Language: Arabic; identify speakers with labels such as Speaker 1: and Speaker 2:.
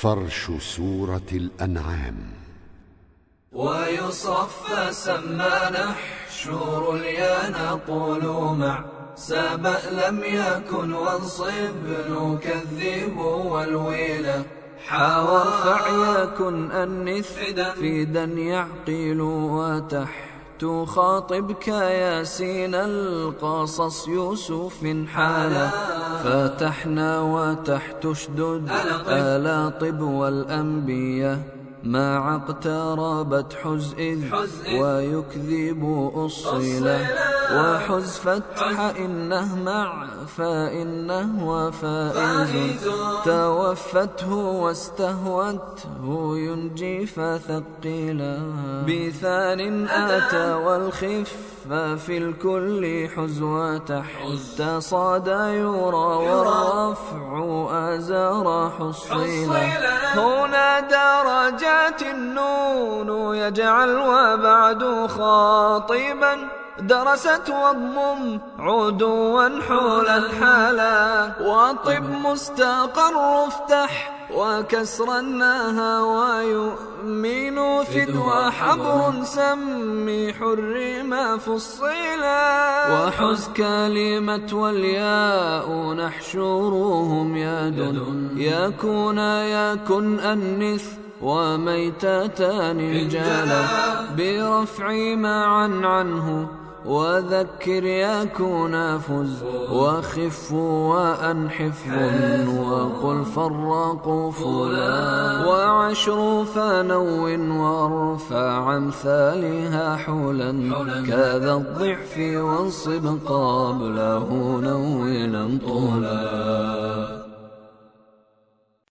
Speaker 1: فرش سورة الأنعام.
Speaker 2: ويصف سما نحشور اليا نقول مع سبأ لم يكن وانصب نكذب والويلة
Speaker 3: حاور فعيكن أنث فيدا يعقل وتح تخاطبك ياسين القصص يوسف حالا فتحنا وتحت اشدد. ألا طب والأنبياء ما اقتربت حز إذ ويكذب أصيلا. وحز فتح إنه مع فإنه وفائز توفته واستهوته ينجي فثقيلا بثان آتى والخف في الكل حزوة تصادى يرى والرفع أزار حصيلا هنا درجات النون يجعل وبعد خاطبا درست واضمم عدوا حول الحالا وطب مستقر افتح وكسر الناها ويؤمن فد وحبر سمي حر ما فصلا وحز كلمة والياء نحشرهم يد يكون يكن أنث وميتتان جالا برفع معا عنه وذكر يكون فز وخف وأنحف وقل فرقوا فلا وعشر فنو وارفع أمثالها حولا كذا الضعف وانصب قبله نولا طولا